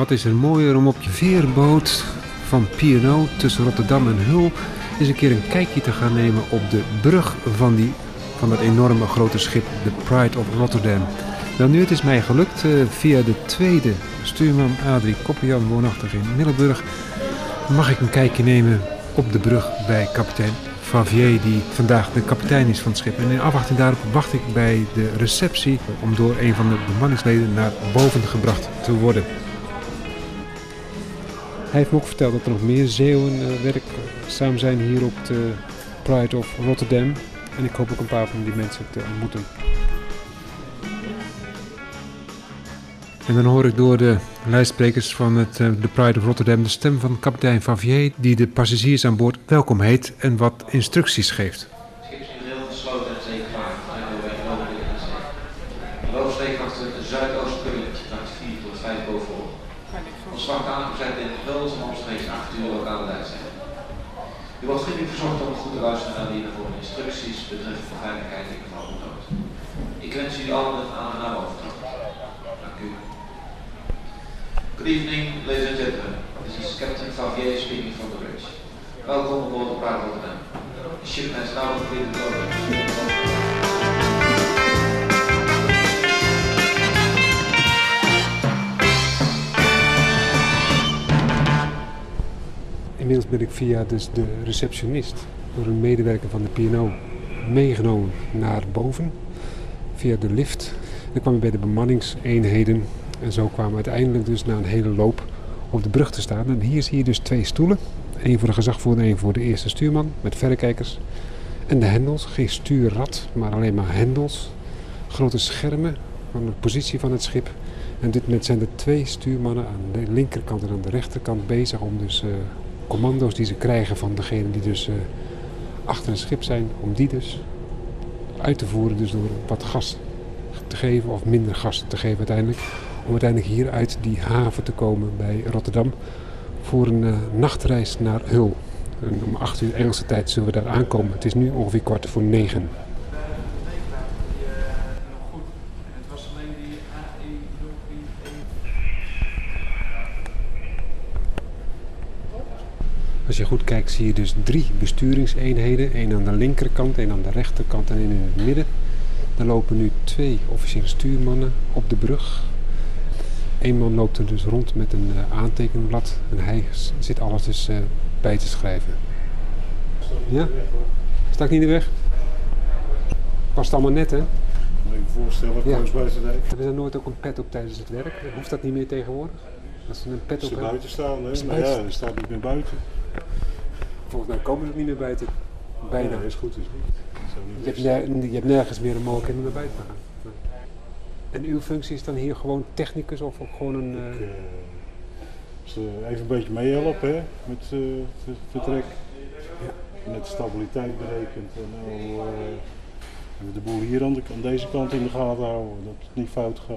wat is er mooier om op je veerboot van P&O tussen Rotterdam en Hul eens een keer een kijkje te gaan nemen op de brug van, die, van dat enorme grote schip, de Pride of Rotterdam. Wel nu, het is mij gelukt eh, via de tweede stuurman Adrie Koppian, woonachtig in Middelburg, mag ik een kijkje nemen op de brug bij kapitein Favier, die vandaag de kapitein is van het schip. En in afwachting daarop wacht ik bij de receptie om door een van de bemanningsleden naar boven gebracht te worden. Hij heeft me ook verteld dat er nog meer Zeeuwen uh, werkzaam zijn hier op de Pride of Rotterdam. En ik hoop ook een paar van die mensen te ontmoeten. En dan hoor ik door de lijstsprekers van het, uh, de Pride of Rotterdam de stem van kapitein Favier, die de passagiers aan boord welkom heet en wat instructies geeft. schip is heel gesloten en zeker vaart. Wij lopen in de zee. De loopsteek achter de zuidoostpunt, nacht 4 tot 5 bovenop. Ons vak aangezet in Guls en omstreeks 8 uur lokale leidtijd. U wordt vriendelijk verzocht om goed te luisteren naar de hiervoor instructies betreffende de veiligheid in geval van nood. Ik wens jullie allen een aangename overtocht. Dank u. Good evening, ladies and gentlemen. This is Captain Favier speaking from the bridge. Welcome aboard the Pride Rotterdam. The ship has now completed loading. Inmiddels ben ik via dus de receptionist door een medewerker van de P&O meegenomen naar boven via de lift. Dan kwam ik bij de bemanningseenheden en zo kwamen we uiteindelijk dus na een hele loop op de brug te staan. En hier zie je dus twee stoelen. Eén voor de gezagvoerder en één voor de eerste stuurman met verrekijkers. En de hendels, geen stuurrad, maar alleen maar hendels. Grote schermen van de positie van het schip. En dit moment zijn er twee stuurmannen aan de linkerkant en aan de rechterkant bezig om dus eh, commando's die ze krijgen van degene die dus eh, achter het schip zijn, om die dus uit te voeren, dus door wat gas te geven of minder gas te geven uiteindelijk. Om uiteindelijk hier uit die haven te komen bij Rotterdam voor een eh, nachtreis naar Hul. En om 8 uur Engelse tijd zullen we daar aankomen. Het is nu ongeveer kwart voor negen. Je goed kijkt zie je dus drie besturingseenheden. één aan de linkerkant, één aan de rechterkant en één in het midden. Er lopen nu twee officiële stuurmannen op de brug. Eén man loopt er dus rond met een uh, aantekenblad en hij zit alles dus uh, bij te schrijven. Ja? Sta ik niet in de weg? Past allemaal net hè? Moet je je voorstellen, Ja. Hebben ze nooit ook een pet op tijdens het werk? Hoeft dat niet meer tegenwoordig? Als ze een pet op buiten staan, hè? Maar ja, die staat niet meer buiten. Volgens mij komen ze ook niet meer buiten. Bijna. Ja, is goed, is niet Je hebt, je hebt nergens meer een mogelijkheid om naar buiten te gaan. Nee. En uw functie is dan hier gewoon technicus of ook gewoon een... eh, Ik, eh, ze even een beetje meehelpen hè, met eh, het vertrek. Net de stabiliteit berekend en eh, we de boel hier aan, de, aan deze kant in de gaten houden, dat het niet fout gaat.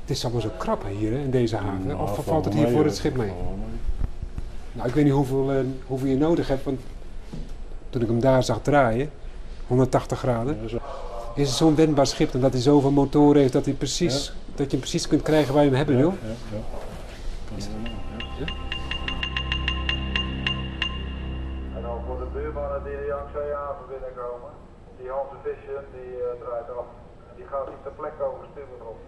Het is allemaal zo krap hier hè, in deze haven. Nou, of valt het hier voor het schip mee? Nou, ik weet niet hoeveel, eh, hoeveel je nodig hebt, want toen ik hem daar zag draaien, 180 graden, Ja, zo- is het zo'n wendbaar schip en dat hij zoveel motoren heeft dat, hij precies, dat je hem precies kunt krijgen waar je hem hebben ja, wil. ja, ja. Ja. En dan voor de buurmannen die de Yangtze-haven binnenkomen, die Hans Visje die eh, draait af. Die gaat niet ter plekke over sturen op.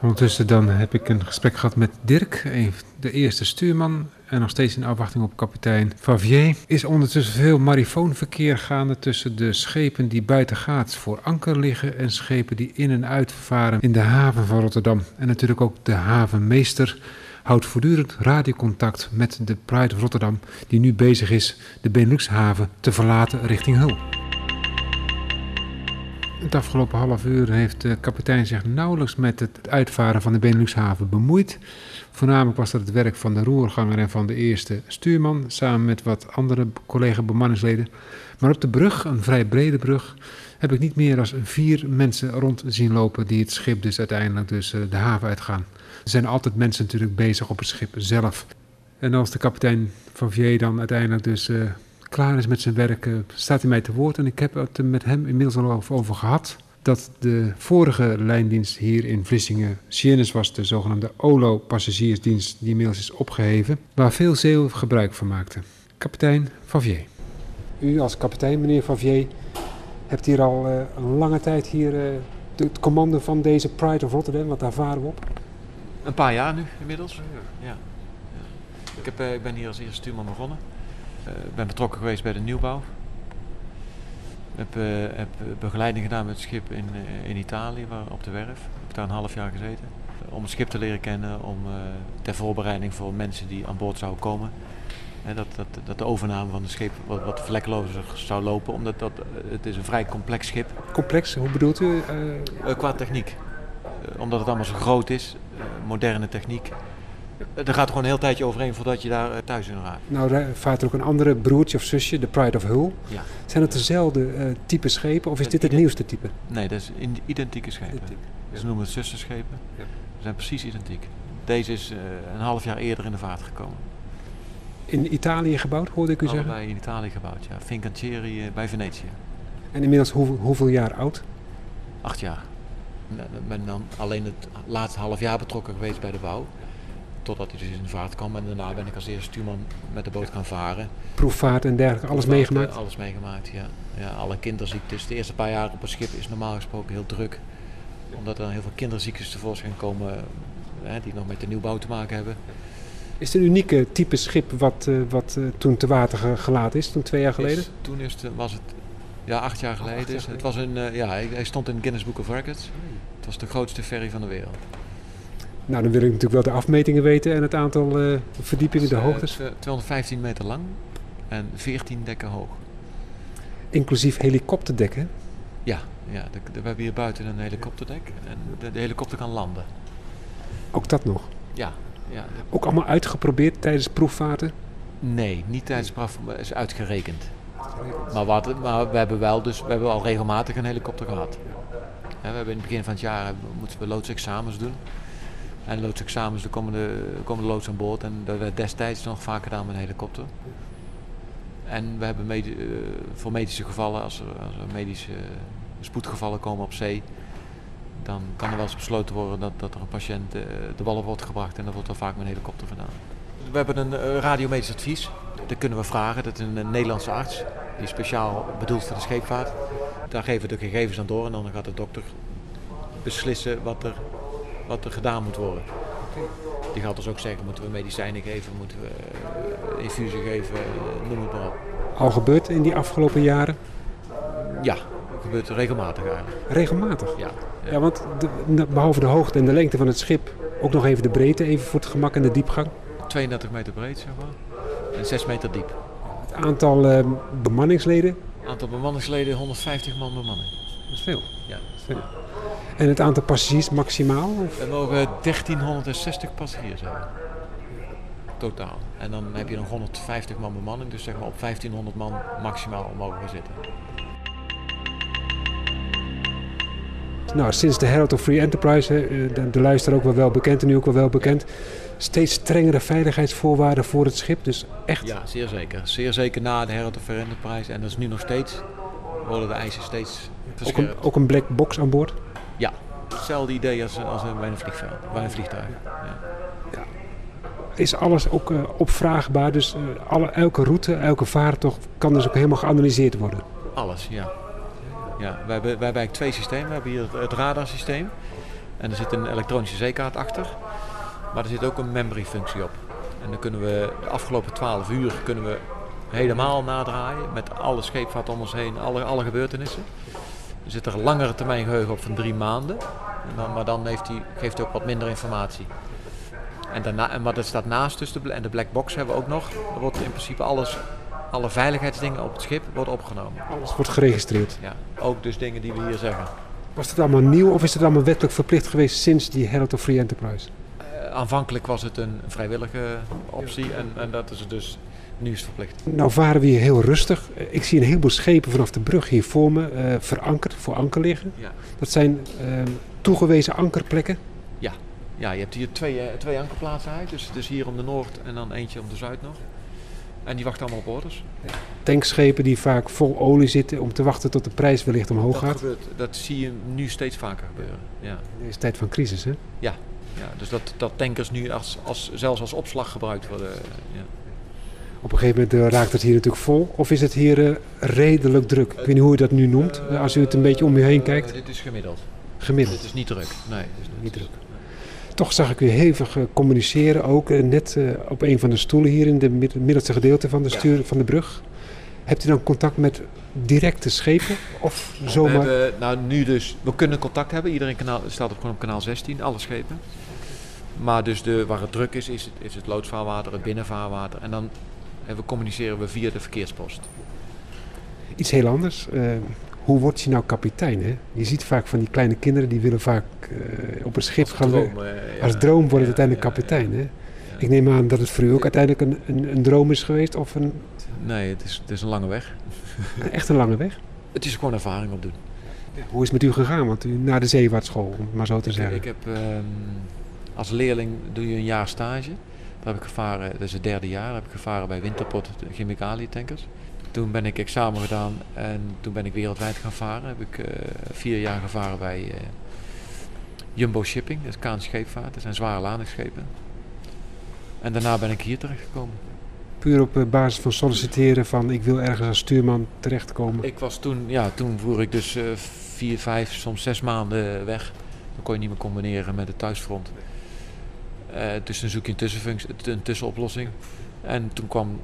Ondertussen dan heb ik een gesprek gehad met Dirk, de eerste stuurman. En nog steeds in afwachting op kapitein Favier. Is ondertussen veel marifoonverkeer gaande tussen de schepen die buiten gaats voor anker liggen. En schepen die in en uit varen in de haven van Rotterdam. En natuurlijk ook de havenmeester houdt voortdurend radiocontact met de Pride Rotterdam. Die nu bezig is de Beneluxhaven te verlaten richting Hul. Het afgelopen half uur heeft de kapitein zich nauwelijks met het uitvaren van de Beneluxhaven bemoeid. Voornamelijk was dat het werk van de roerganger en van de eerste stuurman, samen met wat andere collega-bemanningsleden. Maar op de brug, een vrij brede brug, heb ik niet meer dan vier mensen rond zien lopen die het schip dus uiteindelijk dus eh, de haven uitgaan. Er zijn altijd mensen natuurlijk bezig op het schip zelf. En als de kapitein van Vier dan uiteindelijk dus eh, klaar is met zijn werk, eh, staat hij mij te woord. En ik heb het met hem inmiddels al over- over gehad. Dat de vorige lijndienst hier in Vlissingen, Sienis was de zogenaamde OLO-passagiersdienst, die inmiddels is opgeheven, waar veel Zeeuwen gebruik van maakten. Kapitein Favier. U als kapitein, meneer Favier, hebt hier al eh, een lange tijd hier eh, de- het commando van deze Pride of Rotterdam, want daar varen we op. Een paar jaar nu inmiddels. Ja. Ja. Ik, heb, eh, ik ben hier als eerste stuurman begonnen. Eh, Ik ben betrokken geweest bij de nieuwbouw. Ik heb, eh, heb begeleiding gedaan met het schip in, eh, in Italië, waar, op de werf. Ik heb daar een half jaar gezeten. Om het schip te leren kennen, om eh, ter voorbereiding voor mensen die aan boord zouden komen. Hè, dat, dat, dat de overname van het schip wat, wat vlekkelozer zou lopen, omdat dat, eh, het is een vrij complex schip Complex, hoe bedoelt u? Eh, eh, qua techniek. Omdat het allemaal zo groot is, moderne techniek. Er gaat gewoon een heel tijdje overheen voordat je daar thuis in raakt. nou vaart er ook een andere broertje of zusje, de Pride of Hull. Ja. Zijn het dezelfde type schepen of is dit het nieuwste type? Nee, dat is identieke schepen. Identiek, Ze noemen het zusterschepen. Ja. Ze zijn precies identiek. Deze is een half jaar eerder in de vaart gekomen. In Italië gebouwd, hoorde ik u zeggen. Allebei in Italië gebouwd, ja. Fincantieri eh, bij Venetië. En inmiddels hoeveel, hoeveel jaar oud? Acht jaar. Ik ben dan alleen het laatste half jaar betrokken geweest bij de bouw. Totdat hij dus in de vaart kwam. En daarna ben ik als eerste stuurman met de boot gaan varen. Proefvaart en dergelijke, alles eh, meegemaakt? Alles meegemaakt, ja. ja. Alle kinderziektes. De eerste paar jaar op een schip is normaal gesproken heel druk. Omdat er dan heel veel kinderziektes tevoorschijn komen eh, hè, die nog met de nieuwbouw te maken hebben. Is het een unieke type schip wat, eh, wat eh, toen te water ge- gelaten is, toen twee jaar geleden? Is- toen is het, was het ja, acht jaar geleden. acht jaar is- het was een, eh, ja, hij, hij stond in het Guinness Book of Records. Het was de grootste ferry van de wereld. Nou, dan wil ik natuurlijk wel de afmetingen weten en het aantal verdiepingen, de hoogtes. tw- 215 meter lang en 14 dekken hoog. Inclusief helikopterdekken. Ja, ja de, de- we hebben hier buiten een helikopterdek en de, de helikopter kan landen. Ook dat nog. Ja, ja Ook allemaal uitgeprobeerd tijdens proefvaarten. nee, niet tijdens maar is uitgerekend. Maar, wat, maar we hebben wel dus, we hebben al regelmatig een helikopter gehad. Hè, we hebben in het begin van het jaar hebben, moeten we loodsexamens doen. En loodsexamens, dan komen de, komen de loods aan boord. En dat werd destijds nog vaak gedaan met een helikopter. En we hebben medi- eh, voor medische gevallen, als er, als er medische spoedgevallen komen op zee, dan kan er wel eens besloten worden dat, dat er een patiënt eh, de wallen wordt gebracht. En dat wordt dan vaak met een helikopter gedaan. We hebben een eh, radiomedisch advies. Dat kunnen we vragen. Dat is een, Nederlandse arts. Die speciaal bedoeld voor de scheepvaart. Daar geven we de gegevens aan door. En dan gaat de dokter beslissen wat er, wat er gedaan moet worden. Die gaat dus ook zeggen, moeten we medicijnen geven, moeten we eh, infusie geven, noem het maar op. Al gebeurd in die afgelopen jaren. Ja, gebeurt regelmatig eigenlijk. Regelmatig. Ja, Ja, want de- behalve de hoogte en de lengte van het schip, ook nog even de breedte, even voor het gemak en de diepgang. 32 meter breed, zeg maar. En 6 meter diep. Het aantal eh, bemanningsleden, Aantal bemanningsleden, 150 man bemanning. dat is veel. Ja. En het aantal passagiers maximaal? Of? We mogen 1360 passagiers hebben. Totaal. En dan heb je nog 150 man bemanning, dus zeg maar op 1500 man maximaal mogen we zitten. Nou, sinds de Herald of Free Enterprise, hè, eh, de, de luisteraar ook wel wel bekend en nu ook wel wel bekend, steeds strengere veiligheidsvoorwaarden voor het schip. Dus echt, Ja, zeer zeker. Zeer zeker na de Herald of Fair Enterprise. En dat is nu nog steeds. Worden de eisen steeds ook, een, verscherpt. ook een black box aan boord. Ja, hetzelfde idee als, als bij een vliegveld, bij een vliegtuig. Ja. Is alles ook eh, opvraagbaar, dus eh, alle, elke route, elke vaartocht kan dus ook helemaal geanalyseerd worden. Alles, ja. Ja we, hebben, we hebben eigenlijk twee systemen. We hebben hier het, radarsysteem. En er zit een elektronische zeekaart achter. Maar er zit ook een memory functie op. En dan kunnen we de afgelopen 12 uur kunnen we helemaal nadraaien. Met alle scheepvaart om ons heen, alle, alle gebeurtenissen. Er zit er een langere termijn geheugen op van drie maanden. En dan, maar dan heeft geeft hij ook wat minder informatie. En daarna, maar dat staat naast dus de, en de black box hebben we ook nog. Er wordt in principe alles, alle veiligheidsdingen op het schip wordt opgenomen. Alles wordt geregistreerd. Ja, ook dus dingen die we hier zeggen. Was het allemaal nieuw of is het allemaal wettelijk verplicht geweest sinds die Herald of Free Enterprise? Eh, aanvankelijk was het een vrijwillige optie en, en dat is het dus nu is verplicht. Nou varen we hier heel rustig. Eh, Ik zie een heleboel schepen vanaf de brug hier voor me eh, verankerd, voor anker liggen. Ja. Dat zijn eh, toegewezen ankerplekken. Ja, je hebt hier twee, twee ankerplaatsen uit, dus, dus hier om de noord en dan eentje om de zuid nog. En die wachten allemaal op orders. tankschepen die vaak vol olie zitten om te wachten tot de prijs wellicht omhoog Dat, gaat. gebeurt, dat zie je nu steeds vaker gebeuren. Ja. In deze tijd van crisis, hè? Ja, dus dat, dat tankers nu als, als, zelfs als opslag gebruikt worden. Ja. Op een gegeven moment eh, raakt het hier natuurlijk vol. Of is het hier eh, redelijk druk? Ik weet niet hoe u dat nu noemt, eh, als u het een beetje om u heen kijkt. Eh, dit is gemiddeld. Gemiddeld. Dit is niet druk. Nee, dit is Niet druk. Toch zag ik u hevig eh, communiceren, ook eh, net eh, op een van de stoelen hier in het middelste gedeelte van de, stuur, van de brug. Hebt u dan contact met directe schepen? Of We zomaar? hebben, nou, nu dus, we kunnen contact hebben. Iedereen kanaal, staat op, gewoon op kanaal 16, alle schepen. Maar dus de, waar het druk is, is het, is het loodsvaarwater, het binnenvaarwater. En dan eh, we communiceren we via de verkeerspost. Iets heel anders. Eh, hoe word je nou kapitein? Hè? Je ziet vaak van die kleine kinderen die willen vaak eh, op een schip gaan. Droom, werken. eh, ja. Als droom wordt het Ja, uiteindelijk ja, kapitein. ja. Hè? Ik neem aan dat het voor u ook uiteindelijk een, een, een droom is geweest of een, Nee, het is, het is een lange weg. echt een lange weg. Het is gewoon ervaring opdoen. Hoe is het met u gegaan? Want u naar de zeewaartschool, om het maar zo te Ik, zeggen. ik heb ehm, als leerling doe je een jaar stage. Daar heb ik gevaren, dat is het derde jaar, heb ik gevaren bij Winterport de chemicalietankers. Toen ben ik examen gedaan en toen ben ik wereldwijd gaan varen. Heb ik eh, vier jaar gevaren bij eh, Jumbo Shipping, dat is Kaan Scheepvaart. Dat zijn zware ladingschepen. En daarna ben ik hier terechtgekomen. Puur op eh, basis van solliciteren van ik wil ergens als stuurman terechtkomen. Ik was toen, ja, toen voer ik dus vier, vijf, soms zes maanden weg. Dan kon je niet meer combineren met het thuisfront. Dus dan zoek je een, tussenfunctie, een tussenoplossing. En toen kwam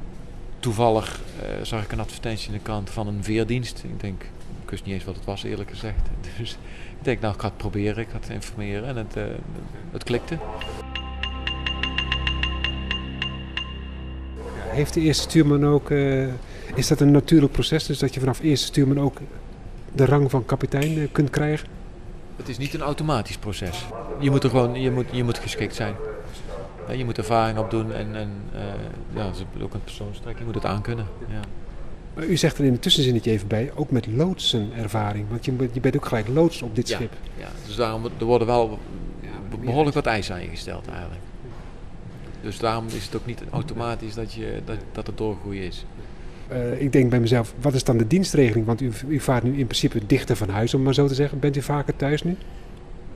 toevallig, eh, zag ik een advertentie in de krant van een veerdienst. Ik denk, ik wist niet eens wat het was eerlijk gezegd. Dus ik denk, nou ik ga het proberen, ik ga het informeren en het, eh, het klikte. Heeft de eerste stuurman ook, eh, is dat een natuurlijk proces? Dus dat je vanaf eerste stuurman ook de rang van kapitein kunt krijgen? Het is niet een automatisch proces. Je moet er gewoon, je moet, je moet geschikt zijn. Ja, Je moet ervaring opdoen en, en eh, ja, dat is ook een persoonstrek. Je moet het aankunnen. Ja. Maar u zegt er in het tussenzinnetje even bij, ook met loodsenervaring. Want je, bent- je bent ook gelijk loods op dit Ja. schip. Ja, dus daarom er worden wel behoorlijk wat eisen aan je gesteld eigenlijk. Dus daarom is het ook niet automatisch dat, je, dat, dat het doorgroeien is. Eh, ik denk bij mezelf, wat is dan de dienstregeling? Want u, u vaart nu in principe dichter van huis, om maar zo te zeggen. Bent u vaker thuis nu?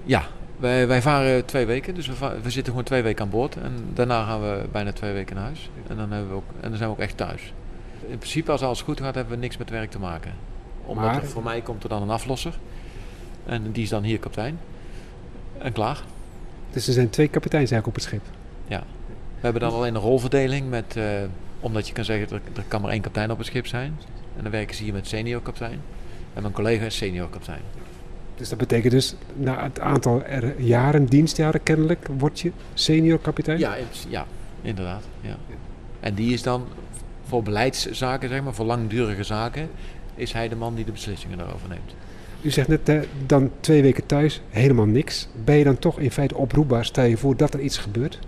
Ja, wij, wij varen twee weken, dus we, zitten gewoon twee weken aan boord. En daarna gaan we bijna twee weken naar huis. En dan, hebben we ook, en dan zijn we ook echt thuis. In principe, als alles goed gaat, hebben we niks met werk te maken. Omdat Maar- er, voor mij komt er dan een aflosser. En die is dan hier kapitein. En klaar. Dus er zijn twee kapiteins eigenlijk op het schip. We hebben dan alleen een rolverdeling met, eh, omdat je kan zeggen, er, er kan maar één kapitein op het schip zijn. En dan werken ze hier met senior kapitein. En mijn collega is senior kapitein. Dus dat betekent dus, na het aantal jaren, dienstjaren kennelijk, word je senior kapitein? Ja, ja inderdaad. Ja. En die is dan voor beleidszaken, zeg maar, voor langdurige zaken, is hij de man die de beslissingen daarover neemt. U zegt net, dan twee weken thuis, helemaal niks. Ben je dan toch in feite oproepbaar? Stel je voor dat er iets gebeurt?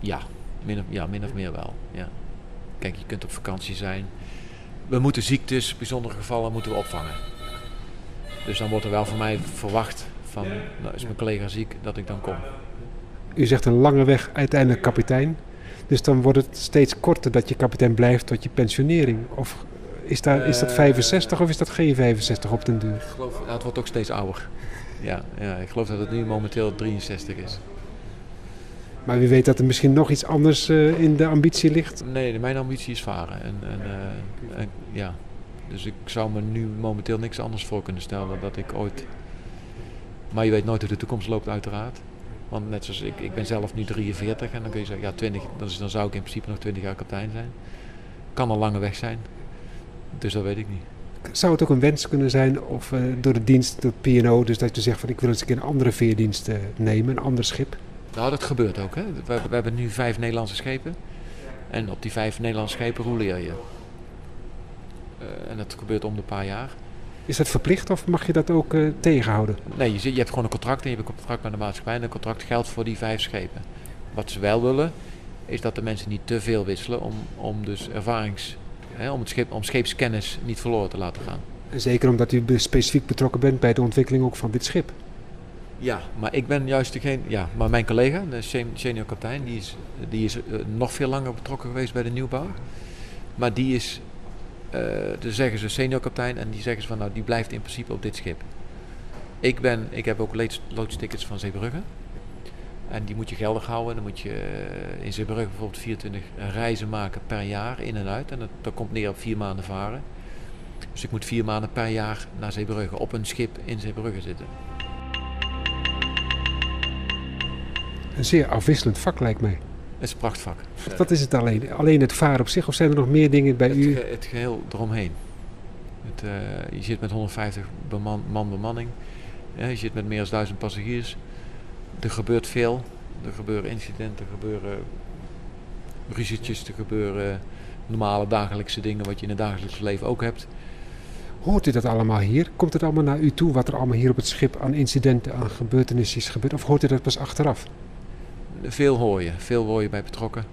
Ja, min of, ja, min of meer wel. Ja. Kijk, je kunt op vakantie zijn. We moeten ziektes, bijzondere gevallen moeten we opvangen. Dus dan wordt er wel van mij verwacht van, nou is mijn collega ziek, dat ik dan kom. U zegt een lange weg, uiteindelijk kapitein. Dus dan wordt het steeds korter dat je kapitein blijft tot je pensionering. Of is, daar, is dat Eh, 65 of is dat geen 65 op den duur? Ik geloof, ja, het wordt ook steeds ouder. Ja, ja, ik geloof dat het nu momenteel 63 is. Maar wie weet dat er misschien nog iets anders eh, in de ambitie ligt. Nee, mijn ambitie is varen. En, en, eh, en, ja. Dus ik zou me nu momenteel niks anders voor kunnen stellen dan dat ik ooit... Maar je weet nooit hoe de toekomst loopt uiteraard. Want net zoals ik, ik ben zelf nu 43 en dan kun je zeggen, ja 20, dan, zou ik in principe nog 20 jaar kapitein zijn. Kan een lange weg zijn. Dus dat weet ik niet. Zou het ook een wens kunnen zijn of eh, door de dienst, door P&O, dus dat je zegt van ik wil eens een keer een andere veerdienst nemen, een ander schip? Nou, dat gebeurt ook. Hè. We, we hebben nu vijf Nederlandse schepen. En op die vijf Nederlandse schepen roleer je. Eh, en dat gebeurt om de paar jaar. Is dat verplicht of mag je dat ook eh, tegenhouden? Nee, je, zit, je hebt gewoon een contract en je hebt een contract met de maatschappij. En dat contract geldt voor die vijf schepen. Wat ze wel willen, is dat de mensen niet te veel wisselen om, om dus ervarings... Hè, om, het schip, om scheepskennis niet verloren te laten gaan. En zeker omdat u specifiek betrokken bent bij de ontwikkeling ook van dit schip. Ja, maar ik ben juist degene... Ja, maar mijn collega, de sen- senior kapitein, die is, die is eh, nog veel langer betrokken geweest bij de nieuwbouw. Maar die is dan zeggen ze senior kapitein en die zeggen ze van nou die blijft in principe op dit schip. Ik, ben, ik heb ook loodstickets van Zeebrugge. En die moet je geldig houden. Dan moet je eh, in Zeebrugge bijvoorbeeld 24 reizen maken per jaar in en uit. En dat, dat komt neer op vier maanden varen. Dus ik moet vier maanden per jaar naar Zeebrugge op een schip in Zeebrugge zitten. Een zeer afwisselend vak lijkt mij. Het is een prachtvak. Dat is het alleen. Alleen het varen op zich of zijn er nog meer dingen bij het, u? Het geheel eromheen. Het, uh, je zit met 150 beman, man bemanning. Ja, je zit met meer dan 1000 passagiers. Er gebeurt veel. Er gebeuren incidenten, er gebeuren ruzietjes, er gebeuren normale dagelijkse dingen wat je in het dagelijks leven ook hebt. Hoort u dat allemaal hier? Komt het allemaal naar u toe wat er allemaal hier op het schip aan incidenten, aan gebeurtenissen is gebeurd? Of hoort u dat pas achteraf? Veel hoor je, veel hoor je bij betrokken.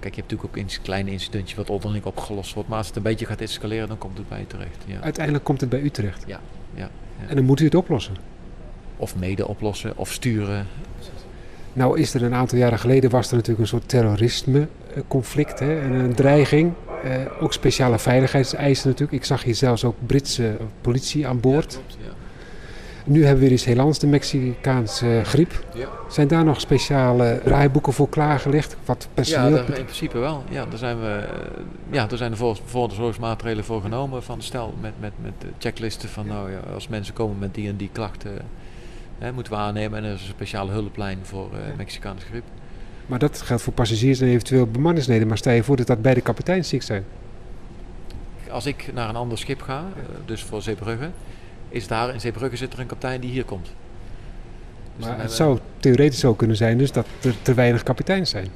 Kijk, je hebt natuurlijk ook een kleine incidentje wat onderling opgelost wordt. Maar als het een beetje gaat escaleren, dan komt het bij je terecht. Ja. Uiteindelijk komt het bij u terecht? Ja. ja, ja. En dan moet u het oplossen? Of mede oplossen, of sturen. Nou is er een aantal jaren geleden was er natuurlijk een soort terrorisme-conflict hè, en een dreiging. Eh, ook speciale veiligheidseisen natuurlijk. Ik zag hier zelfs ook Britse politie aan boord. Ja. Nu hebben we weer eens helaas de Mexicaanse griep. Ja. Zijn daar nog speciale draaiboeken voor klaargelegd? Wat personeel? Ja, daar, in principe wel. Ja, daar zijn, we, eh, ja, daar zijn de voorzorgsmaatregelen voor genomen van stel met, met, met checklisten van nou ja, als mensen komen met die en die klachten hè, moeten we aannemen en er is een speciale hulplijn voor uh, Mexicaanse griep. Maar dat geldt voor passagiers en eventueel bemanningsleden. Maar stel je voor dat dat bij de kapitein ziek zijn. Als ik naar een ander schip ga, uh, dus voor Zeebrugge, is daar in Zeebrugge zit er een kapitein die hier komt. Dus maar het zou theoretisch zo kunnen zijn dus dat er te weinig kapiteins zijn.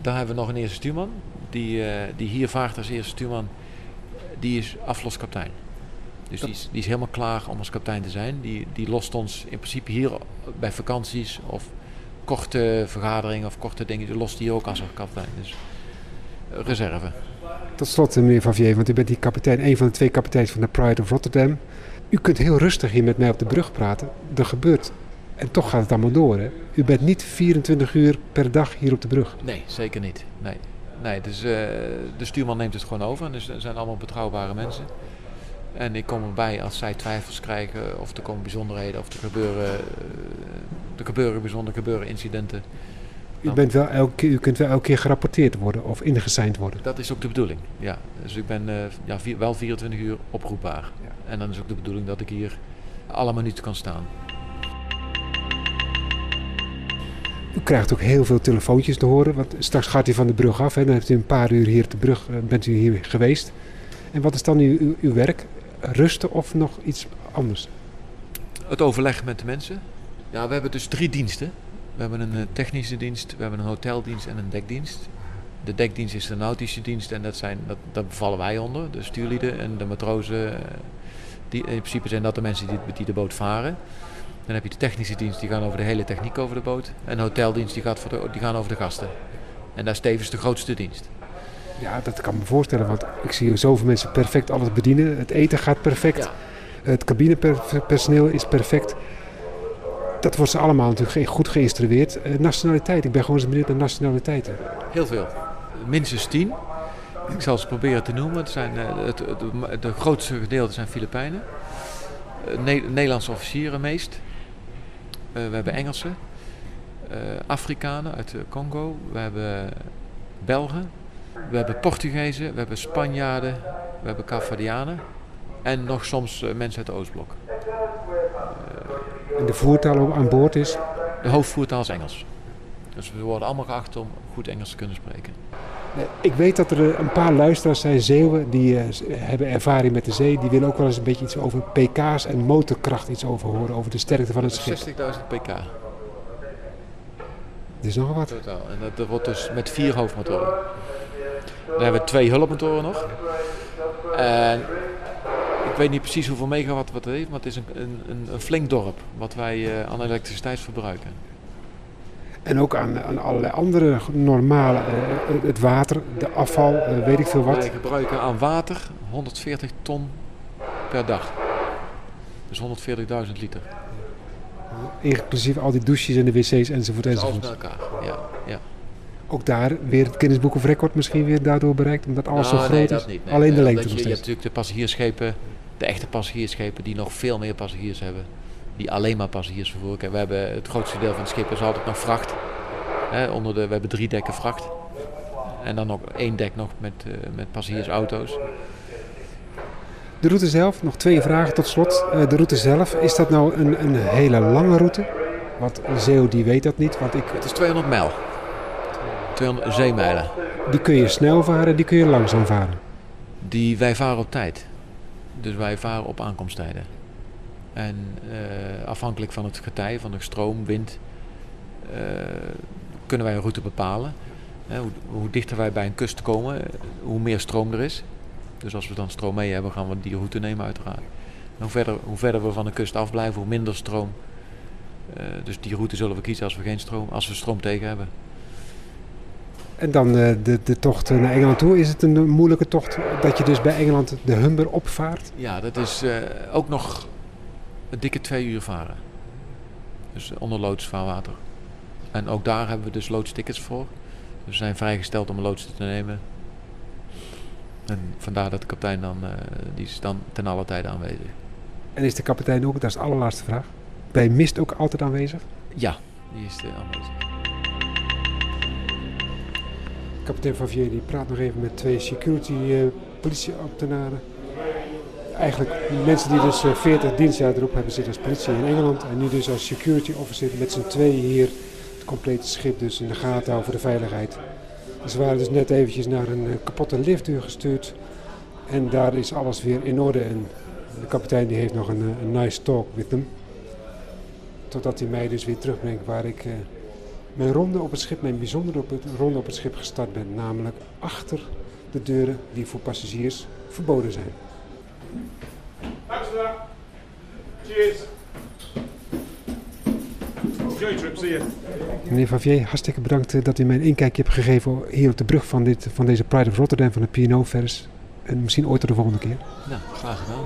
Dan hebben we nog een eerste stuurman. Die, uh, die hier vaart als eerste stuurman. Die is afloskapitein. Dus die is, die is, helemaal klaar om als kapitein te zijn. Die, die lost ons in principe hier bij vakanties of korte vergaderingen of korte dingen. Die lost hier ook als kapitein. Dus uh, reserve. Tot slot, meneer Favier, want u bent die kapitein, een van de twee kapiteins van de Pride of Rotterdam. U kunt heel rustig hier met mij op de brug praten. Er gebeurt. En toch gaat het allemaal door. Hè? U bent niet 24 uur per dag hier op de brug. Nee, zeker niet. Nee. Nee, dus, uh, de stuurman neemt het gewoon over. Dus er zijn allemaal betrouwbare mensen. En ik kom erbij als zij twijfels krijgen of er komen bijzonderheden of er gebeuren, uh, er gebeuren bijzonder gebeuren incidenten. U, bent wel elke, u kunt wel elke keer gerapporteerd worden of ingeseind worden. Dat is ook de bedoeling, ja. Dus ik ben uh, ja, vier, wel 24 uur oproepbaar. Ja. En dan is ook de bedoeling dat ik hier alle minuten kan staan. U krijgt ook heel veel telefoontjes te horen. Want straks gaat u van de brug af. Hè. Dan heeft u een paar uur hier de brug, bent u hier geweest. En wat is dan uw, uw, uw werk? Rusten of nog iets anders? Het overleg met de mensen. Ja, we hebben dus drie diensten. We hebben een technische dienst, we hebben een hoteldienst en een dekdienst. De dekdienst is de nautische dienst en dat zijn, dat, daar vallen wij onder. De stuurlieden en de matrozen. Die, in principe zijn dat de mensen die, die de boot varen. Dan heb je de technische dienst, die gaan over de hele techniek over de boot. En de hoteldienst, die, gaat voor de, die gaan over de gasten. En daar is tevens de grootste dienst. Ja, dat kan me voorstellen, want ik zie zoveel mensen perfect alles bedienen. Het eten gaat perfect. Ja. Het cabinepersoneel is perfect. Dat wordt ze allemaal natuurlijk goed geïnstrueerd. Uh, nationaliteit, ik ben gewoon eens benieuwd naar nationaliteiten. Heel veel. Minstens tien. Ik zal ze proberen te noemen. Het zijn, het, de grootste gedeelte zijn Filipijnen. Ne Nederlandse officieren meest. we hebben Engelsen. Afrikanen uit Congo. We hebben Belgen. We hebben Portugezen, we hebben Spanjaarden, we hebben Cavadianen en nog soms mensen uit de Oostblok. En de voertaal aan boord is? De hoofdvoertaal is Engels. Dus we worden allemaal geacht om goed Engels te kunnen spreken. Ik weet dat er een paar luisteraars zijn, Zeeuwen, die uh, hebben ervaring met de zee. Die willen ook wel eens een beetje iets over pk's en motorkracht iets over horen, over de sterkte van het schip. 60.000 pk. Dat is nogal wat. Totaal. En dat, dat wordt dus met vier hoofdmotoren. Dan hebben we twee hulpmotoren nog. En ik weet niet precies hoeveel megawatt wat het heeft, maar het is een, een, een flink dorp wat wij uh, aan elektriciteit verbruiken. En ook aan, aan allerlei andere normale, uh, het water, de afval, uh, weet ik veel wat. Wij gebruiken aan water 140 ton per dag. Dus 140.000 liter. Inclusief al die douches en de wc's enzovoort enzovoort. Alles bij elkaar, ja. ja. Ook daar weer het Guinness Book of Record misschien weer daardoor bereikt, omdat alles Nou, zo nee, groot dat is. niet, nee. Alleen de Eh, lengte je, je hebt natuurlijk de passagiersschepen, de echte passagiersschepen, die nog veel meer passagiers hebben. Die alleen maar passagiers vervoeren. We hebben het grootste deel van het schip is altijd nog vracht. Hè, onder de, we hebben drie dekken vracht. En dan nog één dek nog met, eh, met passagiersauto's. De route zelf, nog twee vragen tot slot. Eh, de route zelf, is dat nou een, een hele lange route? Want Zeeuw die weet dat niet, want ik, Het is 200 mijl. 200 zeemijlen. die kun je snel varen, die kun je langzaam varen. Die wij varen op tijd. Dus wij varen op aankomsttijden. En eh, afhankelijk van het getij, van de stroom, wind, eh, kunnen wij een route bepalen. Hoe, dichter wij bij een kust komen, hoe meer stroom er is. Dus als we dan stroom mee hebben, gaan we die route nemen uiteraard. Hoe, verder, hoe verder we van de kust afblijven, hoe minder stroom. Eh, dus die route zullen we kiezen als we geen stroom, als we stroom tegen hebben. En dan eh, de, de tocht naar Engeland toe. Is het een moeilijke tocht dat je dus bij Engeland de Humber opvaart? Ja, dat is eh, ook nog een dikke twee uur varen. Dus onder loodsvaarwater. En ook daar hebben we dus loodstickets voor. Dus we zijn vrijgesteld om loods te nemen. En vandaar dat de kapitein dan, eh, die is dan ten alle tijde aanwezig. En is de kapitein ook, dat is de allerlaatste vraag, bij mist ook altijd aanwezig? Ja, die is eh, aanwezig. Kapitein Favier die praat nog even met twee security eh, politieambtenaren. Eigenlijk mensen die dus eh, 40 dienstjaar erop hebben zitten als politie in Engeland. En nu dus als security officer met z'n tweeën hier het complete schip dus in de gaten houden voor de veiligheid. Ze waren dus net eventjes naar een eh, kapotte liftdeur gestuurd. En daar is alles weer in orde. En de kapitein die heeft nog een, eh, nice talk with them. Totdat hij mij dus weer terugbrengt waar ik... mijn ronde op het schip, mijn bijzondere op het, ronde op het schip gestart ben. Namelijk achter de deuren die voor passagiers verboden zijn. Thanks for that. Cheers. Enjoy your trip, see you. Meneer Favier, hartstikke bedankt eh, dat u mij een inkijkje hebt gegeven hier op de brug van, dit, van deze Pride of Rotterdam van de P&O vers. En misschien ooit tot de volgende keer. Nou, graag gedaan.